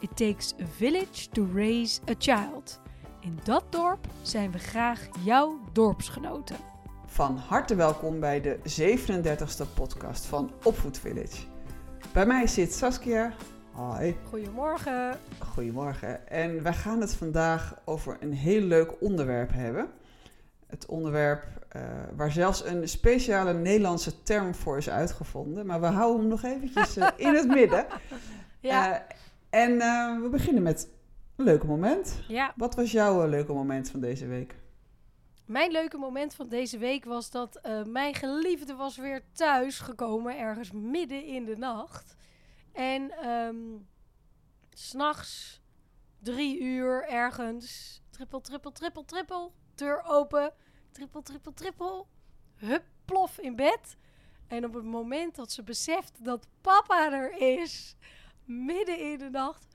It takes a village to raise a child. In dat dorp zijn we graag jouw dorpsgenoten. Van harte welkom bij de 37e podcast van Opvoed Village. Bij mij zit Saskia. Hoi. Goedemorgen. Goedemorgen. En wij gaan het vandaag over een heel leuk onderwerp hebben. Het onderwerp uh, waar zelfs een speciale Nederlandse term voor is uitgevonden. Maar we houden hem nog eventjes uh, in het midden. Ja. Uh, en we beginnen met een leuke moment. Ja. Wat was jouw leuke moment van deze week? Mijn leuke moment van deze week was dat mijn geliefde was weer thuis gekomen, ergens midden in de nacht. En um, s'nachts, drie uur ergens, trippel, trippel, trippel, trippel, deur open, trippel, trippel, trippel, hup, plof in bed. En op het moment dat ze beseft dat papa er is, midden in de nacht,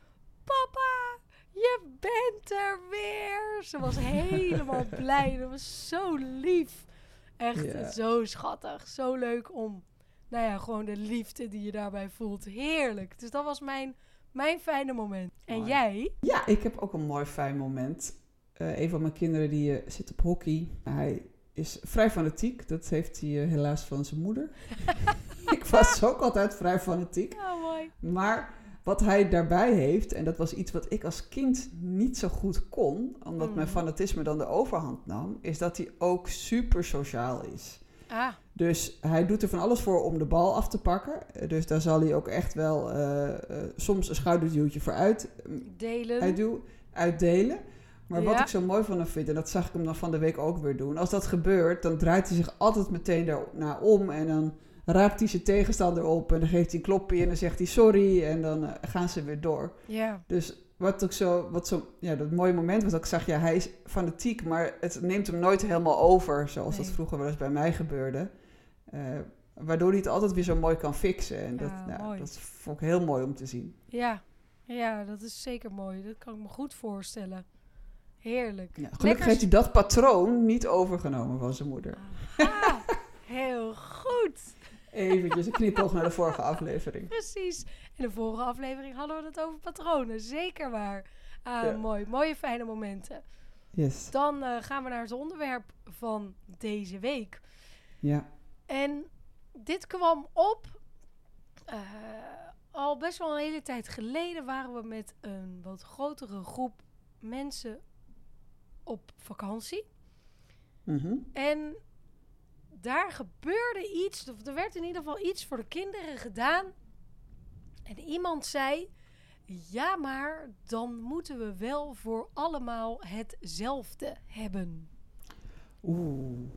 papa, je bent er weer. Ze was helemaal blij. Dat was zo lief. Echt zo schattig. Zo leuk om, nou ja, gewoon de liefde die je daarbij voelt. Heerlijk. Dus dat was mijn, mijn fijne moment. En Mooi. jij? Ja, ik heb ook een mooi fijn moment. Eh, een van mijn kinderen die eh, zit op hockey. Hij is vrij fanatiek. Dat heeft hij eh, helaas van zijn moeder. ik was ook altijd vrij fanatiek. Ja, mooi. Maar wat hij daarbij heeft, en dat was iets wat ik als kind niet zo goed kon, omdat mijn Mhm. fanatisme dan de overhand nam, is dat hij ook super sociaal is. Ah, Dus hij doet er van alles voor om de bal af te pakken. Dus daar zal hij ook echt wel eh, eh, soms een schouderduwtje voor uit, delen. uitdoen, uitdelen. Maar wat ik zo mooi van hem vind, en dat zag ik hem dan van de week ook weer doen. Als dat gebeurt, dan draait hij zich altijd meteen daarna om. En dan raapt hij zijn tegenstander op. En dan geeft hij een klopje en dan zegt hij sorry. En dan eh, gaan ze weer door. Ja, Dus wat ook zo, wat zo, ja, dat mooie moment was dat ik zag, ja, hij is fanatiek, maar het neemt hem nooit helemaal over, zoals dat vroeger wel eens bij mij gebeurde. Eh, waardoor hij het altijd weer zo mooi kan fixen. En dat, Ja, nou, dat vond ik heel mooi om te zien. ja. Ja, dat is zeker mooi. Dat kan ik me goed voorstellen. Heerlijk. Ja, gelukkig Lekker heeft hij dat patroon niet overgenomen van zijn moeder. Heel goed. Eventjes een knipoog naar de vorige aflevering. Precies. In de vorige aflevering hadden we het over patronen. Zeker waar. Ah, Ja. mooi. Mooie fijne momenten. Yes. Dan eh, gaan we naar het onderwerp van deze week. Ja. En dit kwam op. eh, al best wel een hele tijd geleden waren we met een wat grotere groep mensen op vakantie. Mhm. En daar gebeurde iets, of er werd in ieder geval iets voor de kinderen gedaan. En iemand zei: Ja, maar dan moeten we wel voor allemaal hetzelfde hebben. Oeh.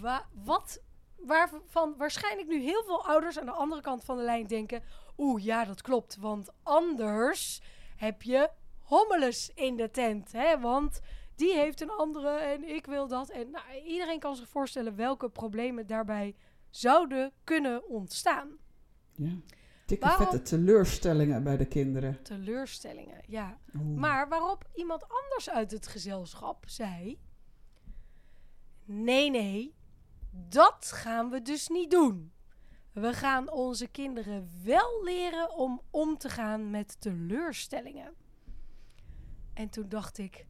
Wa- wat waarvan waarschijnlijk nu heel veel ouders aan de andere kant van de lijn denken: Oeh, ja, dat klopt. Want anders heb je hommeles in de tent. Hè? Want die heeft een andere en ik wil dat. En nou, iedereen kan zich voorstellen welke problemen daarbij zouden kunnen ontstaan. Ja. Dikke Waarom- vette teleurstellingen bij de kinderen. Teleurstellingen, ja. Oeh. Maar waarop iemand anders uit het gezelschap zei: Nee, nee, dat gaan we dus niet doen. We gaan onze kinderen wel leren om om te gaan met teleurstellingen. En toen dacht ik: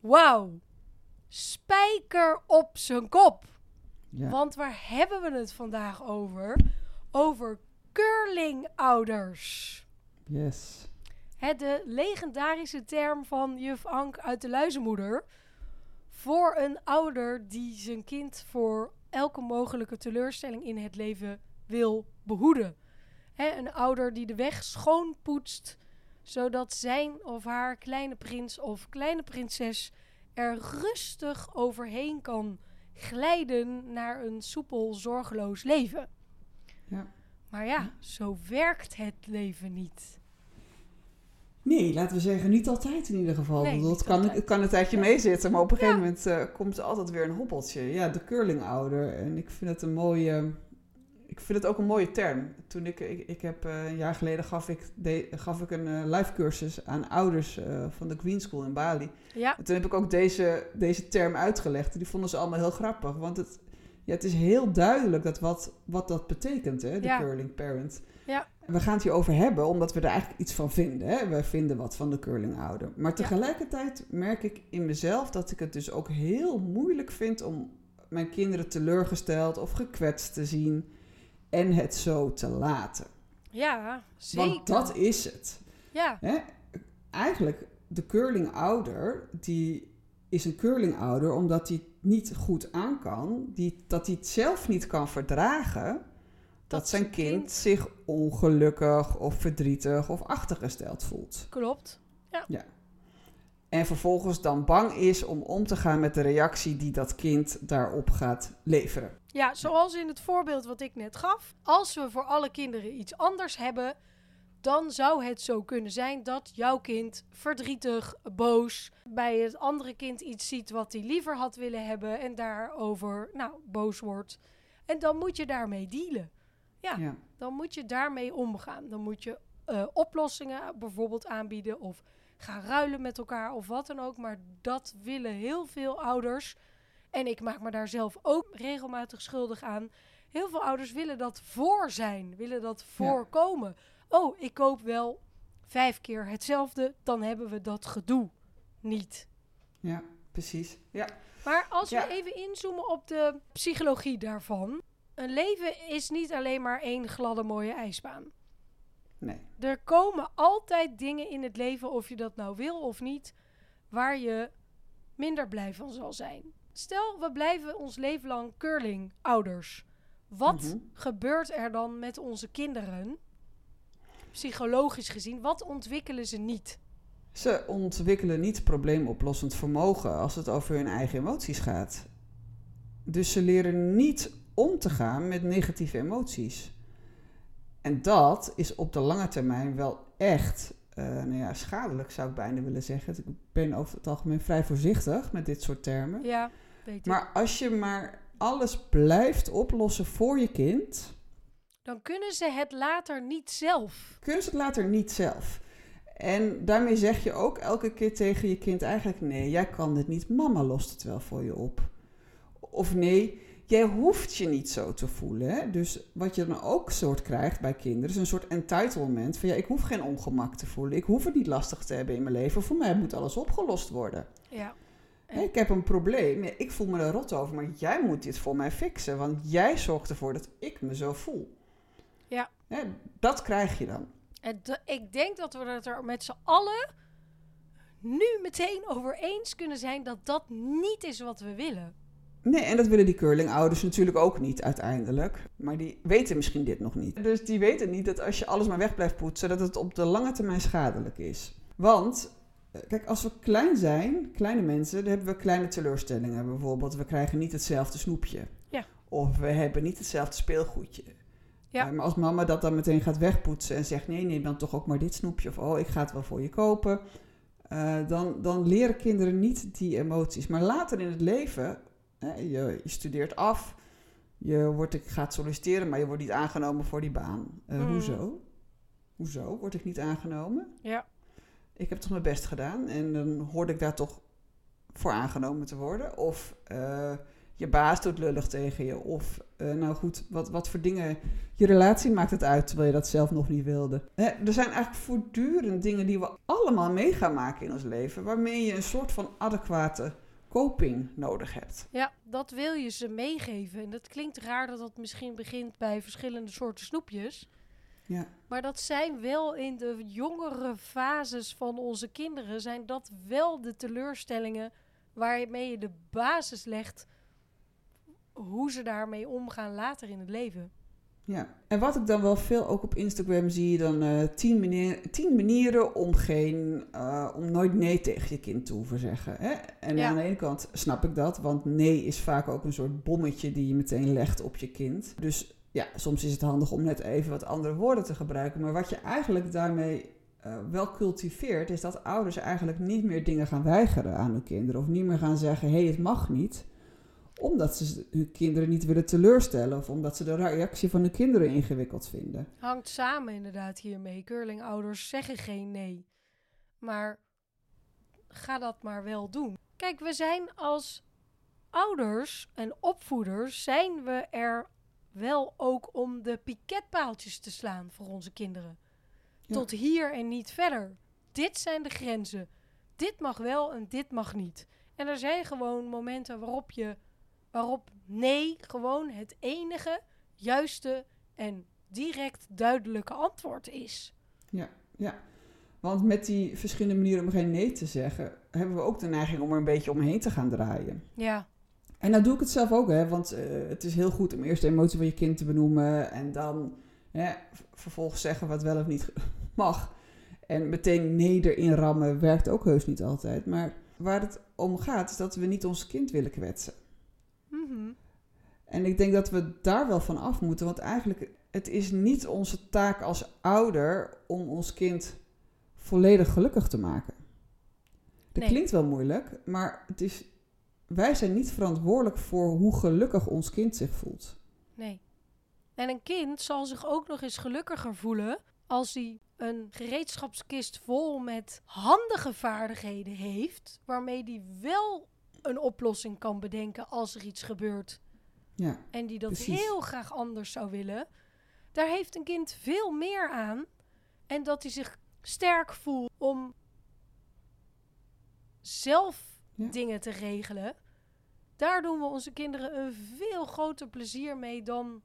Wauw, spijker op zijn kop. ja. Want waar hebben we het vandaag over? Over curlingouders. Yes. Hè, de legendarische term van juf Ank uit de Luizenmoeder. Voor een ouder die zijn kind voor elke mogelijke teleurstelling in het leven wil behoeden. Hè, een ouder die de weg schoonpoetst, zodat zijn of haar kleine prins of kleine prinses er rustig overheen kan glijden naar een soepel, zorgeloos leven. Ja. Maar ja, zo werkt het leven niet. Nee, laten we zeggen, niet altijd in ieder geval. Nee, het, kan, altijd. het kan een tijdje meezitten, maar op een Ja. gegeven moment eh, komt er altijd weer een hobbeltje. Ja, de curlingouder. En ik vind het een mooie... Ik vind het ook een mooie term. Toen ik, ik, ik heb eh, een jaar geleden gaf ik, de, gaf ik een eh, live cursus aan ouders eh, van de Green School in Bali. Ja, En toen heb ik ook deze, deze term uitgelegd. Die vonden ze allemaal heel grappig. Want het, ja, het is heel duidelijk dat wat, wat dat betekent, hè, de Ja. curling parent. Ja. We gaan het hierover hebben, omdat we er eigenlijk iets van vinden. Hè? We vinden wat van de curlingouder. Maar tegelijkertijd merk ik in mezelf dat ik het dus ook heel moeilijk vind om mijn kinderen teleurgesteld of gekwetst te zien. En het zo te laten. ja zeker. Want dat is het. Ja, Hè? Eigenlijk, de curlingouder, die is een curlingouder omdat hij niet goed aan kan. Die, dat hij het zelf niet kan verdragen. Dat, Dat zijn kind, kind- zich ongelukkig of verdrietig of achtergesteld voelt. klopt. En vervolgens dan bang is om om te gaan met de reactie die dat kind daarop gaat leveren. Ja, zoals in het voorbeeld wat ik net gaf. Als we voor alle kinderen iets anders hebben, dan zou het zo kunnen zijn dat jouw kind verdrietig, boos, bij het andere kind iets ziet wat hij liever had willen hebben en daarover, nou, boos wordt. En dan moet je daarmee dealen. Ja. Ja. Dan moet je daarmee omgaan. Dan moet je eh, oplossingen bijvoorbeeld aanbieden of gaan ruilen met elkaar of wat dan ook. Maar dat willen heel veel ouders. En ik maak me daar zelf ook regelmatig schuldig aan. Heel veel ouders willen dat voor zijn, willen dat voorkomen. Oh, ik koop wel vijf keer hetzelfde, dan hebben we dat gedoe niet. ja, precies. Ja. Maar als Ja. we even inzoomen op de psychologie daarvan. Een leven is niet alleen maar één gladde mooie ijsbaan. Nee. Er komen altijd dingen in het leven, of je dat nou wil of niet, waar je minder blij van zal zijn. Stel, we blijven ons leven lang curling ouders. Wat Mhm. gebeurt er dan met onze kinderen? Psychologisch gezien, wat ontwikkelen ze niet? Ze ontwikkelen niet probleemoplossend vermogen als het over hun eigen emoties gaat. Dus ze leren niet om te gaan met negatieve emoties. En dat is op de lange termijn wel echt eh, nou ja, schadelijk, zou ik bijna willen zeggen. Ik ben over het algemeen vrij voorzichtig met dit soort termen. Ja, weet ik. Maar als je maar alles blijft oplossen voor je kind, Dan kunnen ze het later niet zelf. kunnen ze het later niet zelf. En daarmee zeg je ook elke keer tegen je kind eigenlijk: nee, jij kan dit niet, mama lost het wel voor je op. Of nee, jij hoeft je niet zo te voelen. Hè? Dus wat je dan ook soort krijgt bij kinderen is een soort entitlement van ja, ik hoef geen ongemak te voelen, ik hoef het niet lastig te hebben in mijn leven. Voor mij moet alles opgelost worden. Ja. Hè, ik heb een probleem, ja, ik voel me er rot over, maar jij moet dit voor mij fixen, want jij zorgt ervoor dat ik me zo voel. Ja. Hè, dat krijg je dan. En de- ik denk dat we het er met z'n allen nu meteen over eens kunnen zijn dat dat niet is wat we willen. Nee, en dat willen die curlingouders natuurlijk ook niet uiteindelijk. Maar die weten misschien dit nog niet. Dus die weten niet dat als je alles maar weg blijft poetsen, dat het op de lange termijn schadelijk is. Want, eh, kijk, als we klein zijn, kleine mensen, dan hebben we kleine teleurstellingen. Bijvoorbeeld, we krijgen niet hetzelfde snoepje. Ja. Of we hebben niet hetzelfde speelgoedje. Ja. Eh, maar als mama dat dan meteen gaat wegpoetsen en zegt: nee, neem dan toch ook maar dit snoepje. Of oh, ik ga het wel voor je kopen. eh, dan, dan leren kinderen niet die emoties. Maar later in het leven je, je studeert af, je wordt, ik gaat solliciteren, maar je wordt niet aangenomen voor die baan. Eh, Mm. Hoezo? Hoezo word ik niet aangenomen? Ja. Ik heb toch mijn best gedaan en dan hoorde ik daar toch voor aangenomen te worden. Of eh, je baas doet lullig tegen je. Of, eh, nou goed, wat, wat voor dingen... Je relatie maakt het uit, terwijl je dat zelf nog niet wilde. Hè, er zijn eigenlijk voortdurend dingen die we allemaal mee gaan maken in ons leven... waarmee je een soort van adequate coping nodig hebt. Ja, dat wil je ze meegeven. En dat klinkt raar dat dat misschien begint bij verschillende soorten snoepjes. Ja. Maar dat zijn wel in de jongere fases van onze kinderen, zijn dat wel de teleurstellingen waarmee je de basis legt hoe ze daarmee omgaan later in het leven. Ja, en wat ik dan wel veel ook op Instagram zie, dan eh tien, manier, tien manieren om, geen, eh, om nooit nee tegen je kind te hoeven zeggen. Hè? En Ja. aan de ene kant snap ik dat, want nee is vaak ook een soort bommetje die je meteen legt op je kind. Dus ja, soms is het handig om net even wat andere woorden te gebruiken. Maar wat je eigenlijk daarmee eh, wel cultiveert, is dat ouders eigenlijk niet meer dingen gaan weigeren aan hun kinderen. Of niet meer gaan zeggen, hé, hey, het mag niet. Omdat ze hun kinderen niet willen teleurstellen. Of omdat ze de reactie van hun kinderen ingewikkeld vinden. Hangt samen inderdaad hiermee. Curlingouders zeggen geen nee. Maar ga dat maar wel doen. Kijk, we zijn als ouders en opvoeders, zijn we er wel ook om de piketpaaltjes te slaan voor onze kinderen. Ja. Tot hier en niet verder. Dit zijn de grenzen. Dit mag wel en dit mag niet. En er zijn gewoon momenten waarop je, waarop nee gewoon het enige juiste en direct duidelijke antwoord is. Ja, want met die verschillende manieren om geen nee te zeggen, hebben we ook de neiging om er een beetje omheen te gaan draaien. Ja, En nou doe ik het zelf ook, hè, want eh, het is heel goed om eerst de emotie van je kind te benoemen en dan hè, vervolgens zeggen wat wel of niet mag. En meteen nee erin rammen werkt ook heus niet altijd. Maar waar het om gaat is dat we niet ons kind willen kwetsen. Mhm. En ik denk dat we daar wel van af moeten, want eigenlijk het is niet onze taak als ouder om ons kind volledig gelukkig te maken. Dat Nee. klinkt wel moeilijk, maar het is, wij zijn niet verantwoordelijk voor hoe gelukkig ons kind zich voelt. nee. En een kind zal zich ook nog eens gelukkiger voelen als hij een gereedschapskist vol met handige vaardigheden heeft, waarmee hij wel een oplossing kan bedenken als er iets gebeurt Ja, en die dat Precies. heel graag anders zou willen. Daar heeft een kind veel meer aan en dat hij zich sterk voelt om zelf Ja. dingen te regelen. Daar doen we onze kinderen een veel groter plezier mee dan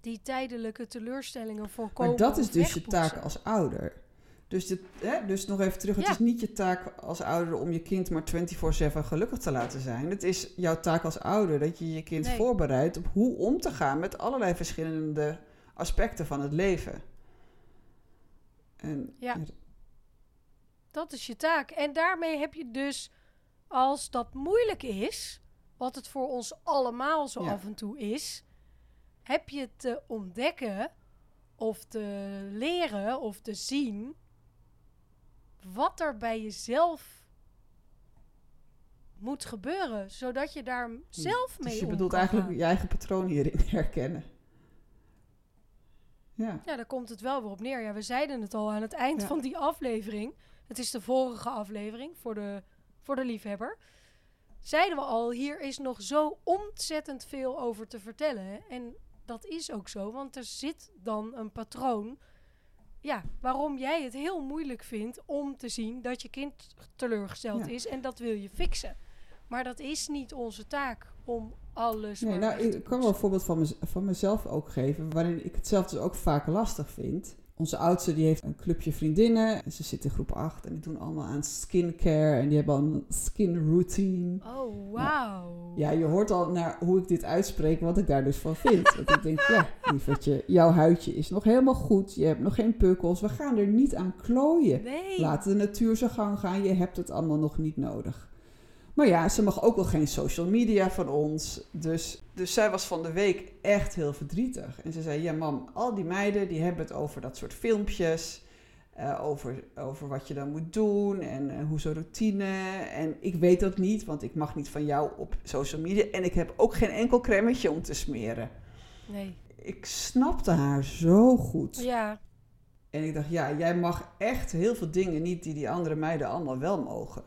die tijdelijke teleurstellingen voorkomen. maar dat is dus je taak als ouder. Dus, dit, hè, dus nog even terug, het Ja. is niet je taak als ouder om je kind maar 24/7 gelukkig te laten zijn. Het is jouw taak als ouder dat je je kind Nee. voorbereidt op hoe om te gaan met allerlei verschillende aspecten van het leven. En, Ja. Dat is je taak. En daarmee heb je dus, als dat moeilijk is, wat het voor ons allemaal zo Ja. af en toe is, heb je te ontdekken of te leren of te zien wat er bij jezelf moet gebeuren, zodat je daar zelf mee Dus je bedoelt eigenlijk gaan. je eigen patroon hierin herkennen. Ja, Ja, daar komt het wel weer op neer. Ja, we zeiden het al aan het eind Ja. van die aflevering. Het is de vorige aflevering voor de, voor de liefhebber. Zeiden we al, hier is nog zo ontzettend veel over te vertellen. En dat is ook zo, want er zit dan een patroon. Ja, waarom jij het heel moeilijk vindt om te zien dat je kind teleurgesteld Ja. is. En dat wil je fixen. Maar dat is niet onze taak om alles. nee, nou, ik kan wel een voorbeeld van, mez- van mezelf ook geven, waarin ik het zelf dus ook vaak lastig vind. Onze oudste die heeft een clubje vriendinnen. En ze zit in groep 8 en die doen allemaal aan skincare. En die hebben al een skin routine. Oh, wauw. Ja, je hoort al naar hoe ik dit uitspreek, wat ik daar dus van vind. Want ik denk, ja, lievertje, jouw huidje is nog helemaal goed. Je hebt nog geen pukkels. We gaan er niet aan klooien. Nee. Laat de natuur zijn gang gaan. Je hebt het allemaal nog niet nodig. Maar ja, ze mag ook wel geen social media van ons. Dus, dus zij was van de week echt heel verdrietig. En ze zei, ja mam, al die meiden die hebben het over dat soort filmpjes. eh, over, over wat je dan moet doen en eh, hoe zo'n routine. En ik weet dat niet, want ik mag niet van jou op social media. En ik heb ook geen enkel cremmetje om te smeren. Nee. Ik snapte haar zo goed. Ja, En ik dacht, ja, jij mag echt heel veel dingen niet die die andere meiden allemaal wel mogen.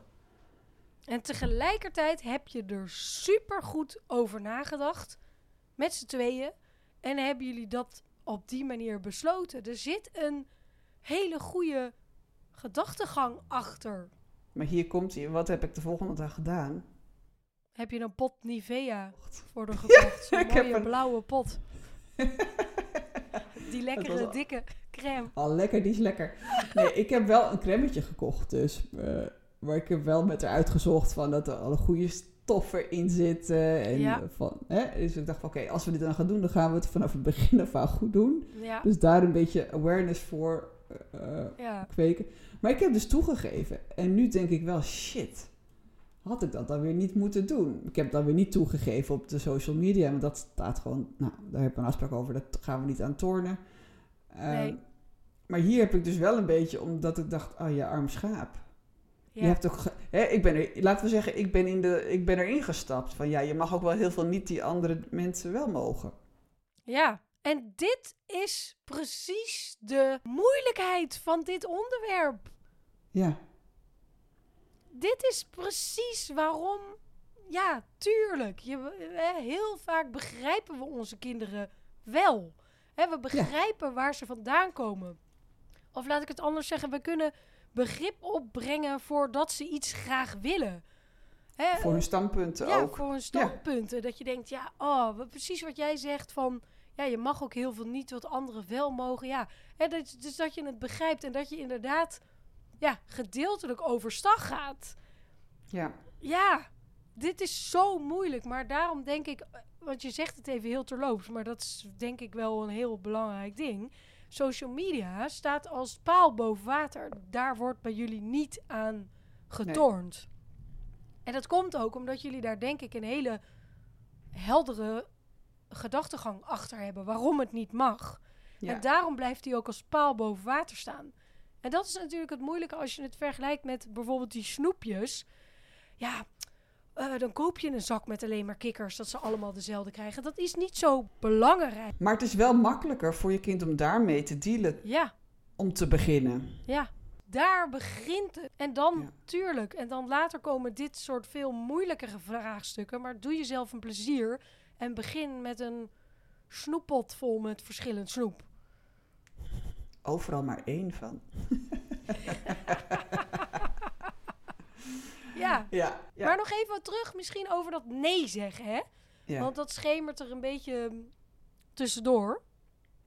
En tegelijkertijd heb je er super goed over nagedacht. Met z'n tweeën. En hebben jullie dat op die manier besloten. Er zit een hele goede gedachtegang achter. Maar hier komt hij. Wat heb ik de volgende dag gedaan? Heb je een pot Nivea voor de gekocht? Zo'n ik heb mooie een- blauwe pot. Die lekkere, al- dikke crème. Al lekker, die is lekker. Nee, ik heb wel een cremmetje gekocht dus. eh, maar ik heb wel met haar uitgezocht van dat er alle goede stoffen in zitten. En Ja. eh, van, hè? Dus ik dacht van oké, als we dit dan gaan doen, dan gaan we het vanaf het begin af aan goed doen. Ja, Dus daar een beetje awareness voor eh, eh, ja. kweken. Maar ik heb dus toegegeven. En nu denk ik wel, shit. Had ik dat dan weer niet moeten doen? Ik heb dan weer niet toegegeven op de social media. Want dat staat gewoon, nou, daar heb ik een afspraak over. Dat gaan we niet aan tornen. Ehm, Nee. Maar hier heb ik dus wel een beetje, omdat ik dacht, oh ja, arm schaap. Ja. Je hebt hè, ik ben er, laten we zeggen, ik ben, in de, ik ben erin gestapt. Van ja, je mag ook wel heel veel niet die andere mensen wel mogen. Ja, en dit is precies de moeilijkheid van dit onderwerp. Ja, Dit is precies waarom. Ja, tuurlijk. Je, heel vaak begrijpen we onze kinderen wel. Hè, we begrijpen waar ze vandaan komen. Of laat ik het anders zeggen, we kunnen begrip opbrengen voor dat ze iets graag willen. Hè, voor hun standpunten ja, ook. voor hun standpunten. Dat je denkt, ja, oh, precies wat jij zegt van... Ja, je mag ook heel veel niet wat anderen wel mogen. Ja, en dat, dus dat je het begrijpt en dat je inderdaad ja, gedeeltelijk overstag gaat. Ja, Ja, dit is zo moeilijk. Maar daarom denk ik, eh, want je zegt het even heel terloops, maar dat is denk ik wel een heel belangrijk ding. Social media staat als paal boven water. Daar wordt bij jullie niet aan getornd. En dat komt ook omdat jullie daar denk ik een hele heldere gedachtegang achter hebben waarom het niet mag. ja. En daarom blijft hij ook als paal boven water staan. En dat is natuurlijk het moeilijke als je het vergelijkt met bijvoorbeeld die snoepjes. Ja, eh, dan koop je een zak met alleen maar kikkers, dat ze allemaal dezelfde krijgen. Dat is niet zo belangrijk. Maar het is wel makkelijker voor je kind om daarmee te dealen, Ja, om te beginnen. ja. Daar begint het. En dan, Ja. tuurlijk, en dan later komen dit soort veel moeilijkere vraagstukken. Maar doe jezelf een plezier en begin met een snoeppot vol met verschillend snoep. Overal maar één van. Ja. Ja, ja. Maar nog even wat terug misschien over dat nee zeggen, hè? ja. Want dat schemert er een beetje mm, tussendoor.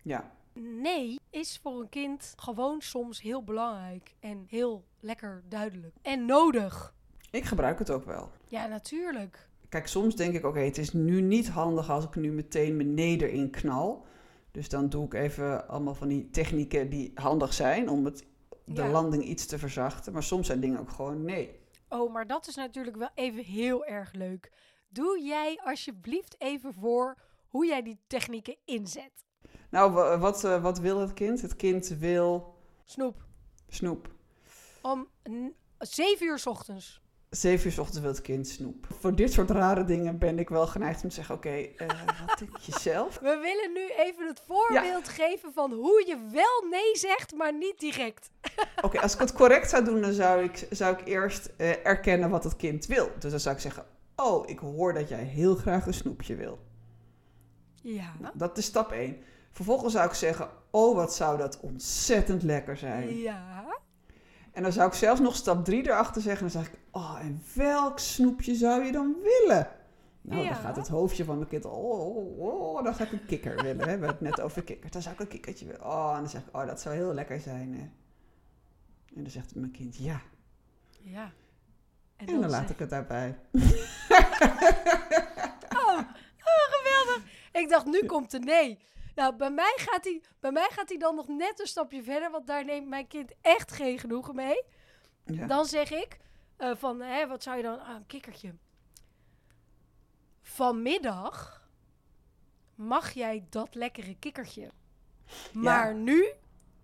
ja. Nee is voor een kind gewoon soms heel belangrijk en heel lekker duidelijk. En nodig. Ik gebruik het ook wel. Ja, natuurlijk. Kijk, soms denk ik, oké, het is nu niet handig als ik nu meteen mijn nee erin knal. Dus dan doe ik even allemaal van die technieken die handig zijn om het, de Ja. landing iets te verzachten. Maar soms zijn dingen ook gewoon nee. Oh, maar dat is natuurlijk wel even heel erg leuk. Doe jij alsjeblieft even voor hoe jij die technieken inzet. Nou, wa- wat, eh, wat wil het kind? Het kind wil Snoep. snoep. Om n- 7 uur 's ochtends. Zeven uur 's ochtends wil het kind snoep. Voor dit soort rare dingen ben ik wel geneigd om te zeggen, oké, eh, wat denk je zelf? We willen nu even het voorbeeld geven van hoe je wel nee zegt, maar niet direct. Oké, als ik het correct zou doen, dan zou ik, zou ik eerst eh, erkennen wat het kind wil. Dus dan zou ik zeggen, oh, ik hoor dat jij heel graag een snoepje wil. Ja. Nou, dat is stap 1. Vervolgens zou ik zeggen, oh, wat zou dat ontzettend lekker zijn. Ja. En dan zou ik zelfs nog stap 3 erachter zeggen. En dan zeg ik, oh, en welk snoepje zou je dan willen? Nou, Ja. dan gaat het hoofdje van mijn kind, oh, oh, oh, dan ga ik een kikker willen. Hè? We hebben het net over kikkers. Dan zou ik een kikkertje willen. Oh, en dan zeg ik, oh, dat zou heel lekker zijn. Hè? En dan zegt mijn kind, ja. Ja. En dan, laat zeg- ik het daarbij. Oh, oh, geweldig. Ik dacht, nu komt de nee. Nou, bij mij, gaat hij, bij mij gaat hij dan nog net een stapje verder, want daar neemt mijn kind echt geen genoegen mee. Ja. Dan zeg ik eh, van, hè, wat zou je dan... Ah, een kikkertje. Vanmiddag mag jij dat lekkere kikkertje. Maar nu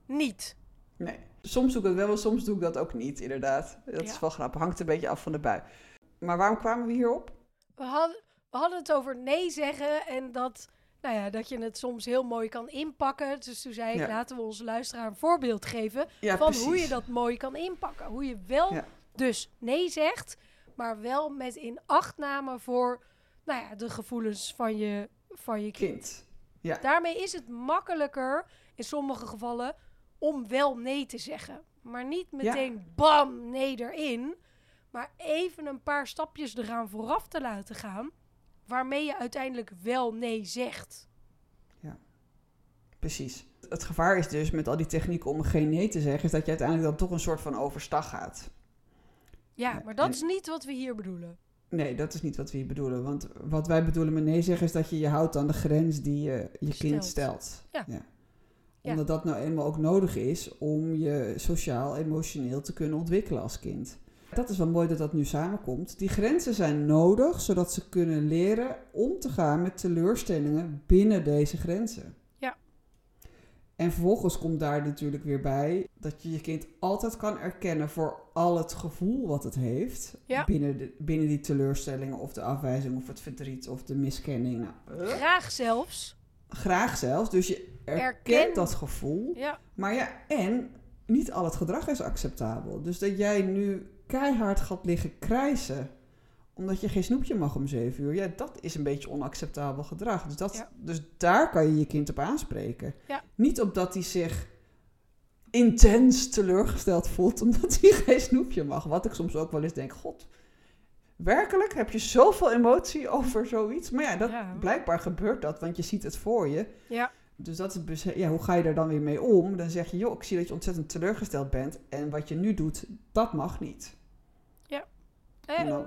niet. Nee. Soms doe ik het wel, soms doe ik dat ook niet, inderdaad. Dat is wel grappig. Hangt een beetje af van de bui. Maar waarom kwamen we hierop? We hadden, we hadden het over nee zeggen en dat, nou ja, dat je het soms heel mooi kan inpakken. Dus toen zei ik, Ja. laten we onze luisteraar een voorbeeld geven Ja, van precies. hoe je dat mooi kan inpakken. Hoe je wel Ja. dus nee zegt, maar wel met inachtname voor nou ja, de gevoelens van je, van je kind. Kind. Daarmee is het makkelijker in sommige gevallen om wel nee te zeggen. Maar niet meteen bam, nee erin. Maar even een paar stapjes eraan vooraf te laten gaan. Waarmee je uiteindelijk wel nee zegt. Precies. Het gevaar is dus met al die technieken om geen nee te zeggen, is dat je uiteindelijk dan toch een soort van overstag gaat. Ja, Ja, maar dat is niet wat we hier bedoelen. Nee, dat is niet wat we hier bedoelen. Want wat wij bedoelen met nee zeggen is dat je je houdt aan de grens die je je kind Stelt. Ja. Ja. Ja. Omdat dat nou eenmaal ook nodig is om je sociaal, emotioneel te kunnen ontwikkelen als kind. Dat is wel mooi dat dat nu samenkomt. Die grenzen zijn nodig zodat ze kunnen leren om te gaan met teleurstellingen binnen deze grenzen. Ja. En vervolgens komt daar natuurlijk weer bij dat je je kind altijd kan erkennen voor al het gevoel wat het heeft. Ja. Binnen, de, binnen die teleurstellingen of de afwijzing of het verdriet of de miskenning. Nou, Graag zelfs. graag zelfs. Dus je erkent Erken. dat gevoel. Ja, Maar ja, en niet al het gedrag is acceptabel. Dus dat jij nu keihard gaat liggen krijsen omdat je geen snoepje mag om zeven uur. Ja, dat is een beetje onacceptabel gedrag. Dus, dat, Ja. dus daar kan je je kind op aanspreken. Ja. Niet opdat hij zich intens teleurgesteld voelt omdat hij geen snoepje mag. Wat ik soms ook wel eens denk, god, werkelijk heb je zoveel emotie over zoiets? Maar ja, dat, Ja. blijkbaar gebeurt dat, want je ziet het voor je. ja, Dus dat is, ja, hoe ga je er dan weer mee om? Dan zeg je, joh, ik zie dat je ontzettend teleurgesteld bent. En wat je nu doet, dat mag niet. Nou.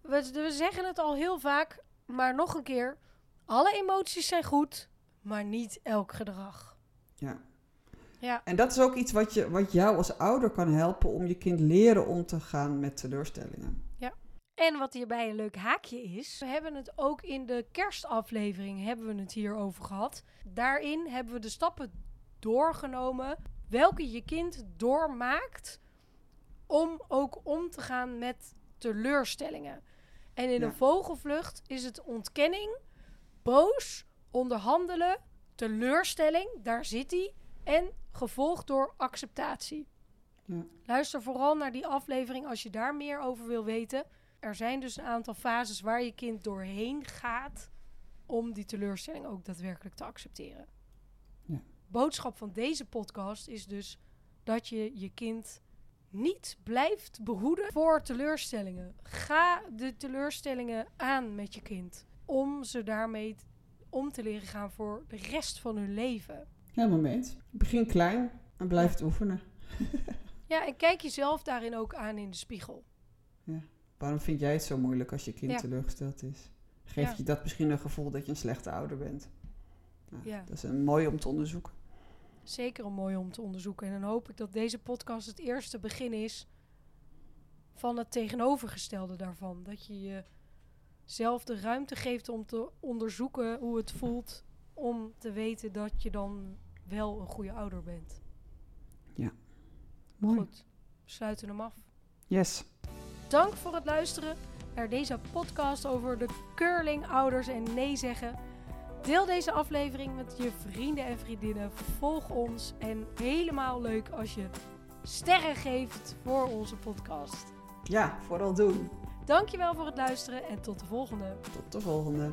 we, we zeggen het al heel vaak, maar nog een keer. Alle emoties zijn goed, maar niet elk gedrag. Ja. Ja, En dat is ook iets wat, je, wat jou als ouder kan helpen om je kind leren om te gaan met teleurstellingen. en wat hierbij een leuk haakje is, we hebben het ook in de kerstaflevering hebben we het hierover gehad. Daarin hebben we de stappen doorgenomen welke je kind doormaakt om ook om te gaan met teleurstellingen. En in Ja. een vogelvlucht is het ontkenning, boos, onderhandelen, teleurstelling, daar zit hij, en gevolgd door acceptatie. Ja. Luister vooral naar die aflevering als je daar meer over wil weten. Er zijn dus een aantal fases waar je kind doorheen gaat om die teleurstelling ook daadwerkelijk te accepteren. Ja. Boodschap van deze podcast is dus dat je je kind niet blijft behoeden voor teleurstellingen. Ga de teleurstellingen aan met je kind om ze daarmee om te leren gaan voor de rest van hun leven. Helemaal mee eens. Begin klein en blijf het oefenen. Ja, en kijk jezelf daarin ook aan in de spiegel. Waarom vind jij het zo moeilijk als je kind Ja. teleurgesteld is? Geeft Ja. je dat misschien een gevoel dat je een slechte ouder bent? Nou, Ja. Dat is een mooi om te onderzoeken. Zeker een mooi om te onderzoeken. En dan hoop ik dat deze podcast het eerste begin is van het tegenovergestelde daarvan. Dat je jezelf de ruimte geeft om te onderzoeken hoe het voelt. Om te weten dat je dan wel een goede ouder bent. Mooi. Goed, we sluiten hem af. Yes. Dank voor het luisteren naar deze podcast over de curlingouders en nee zeggen. Deel deze aflevering met je vrienden en vriendinnen. Volg ons en helemaal leuk als je sterren geeft voor onze podcast. Ja, vooral doen. Dankjewel voor het luisteren en tot de volgende. Tot de volgende.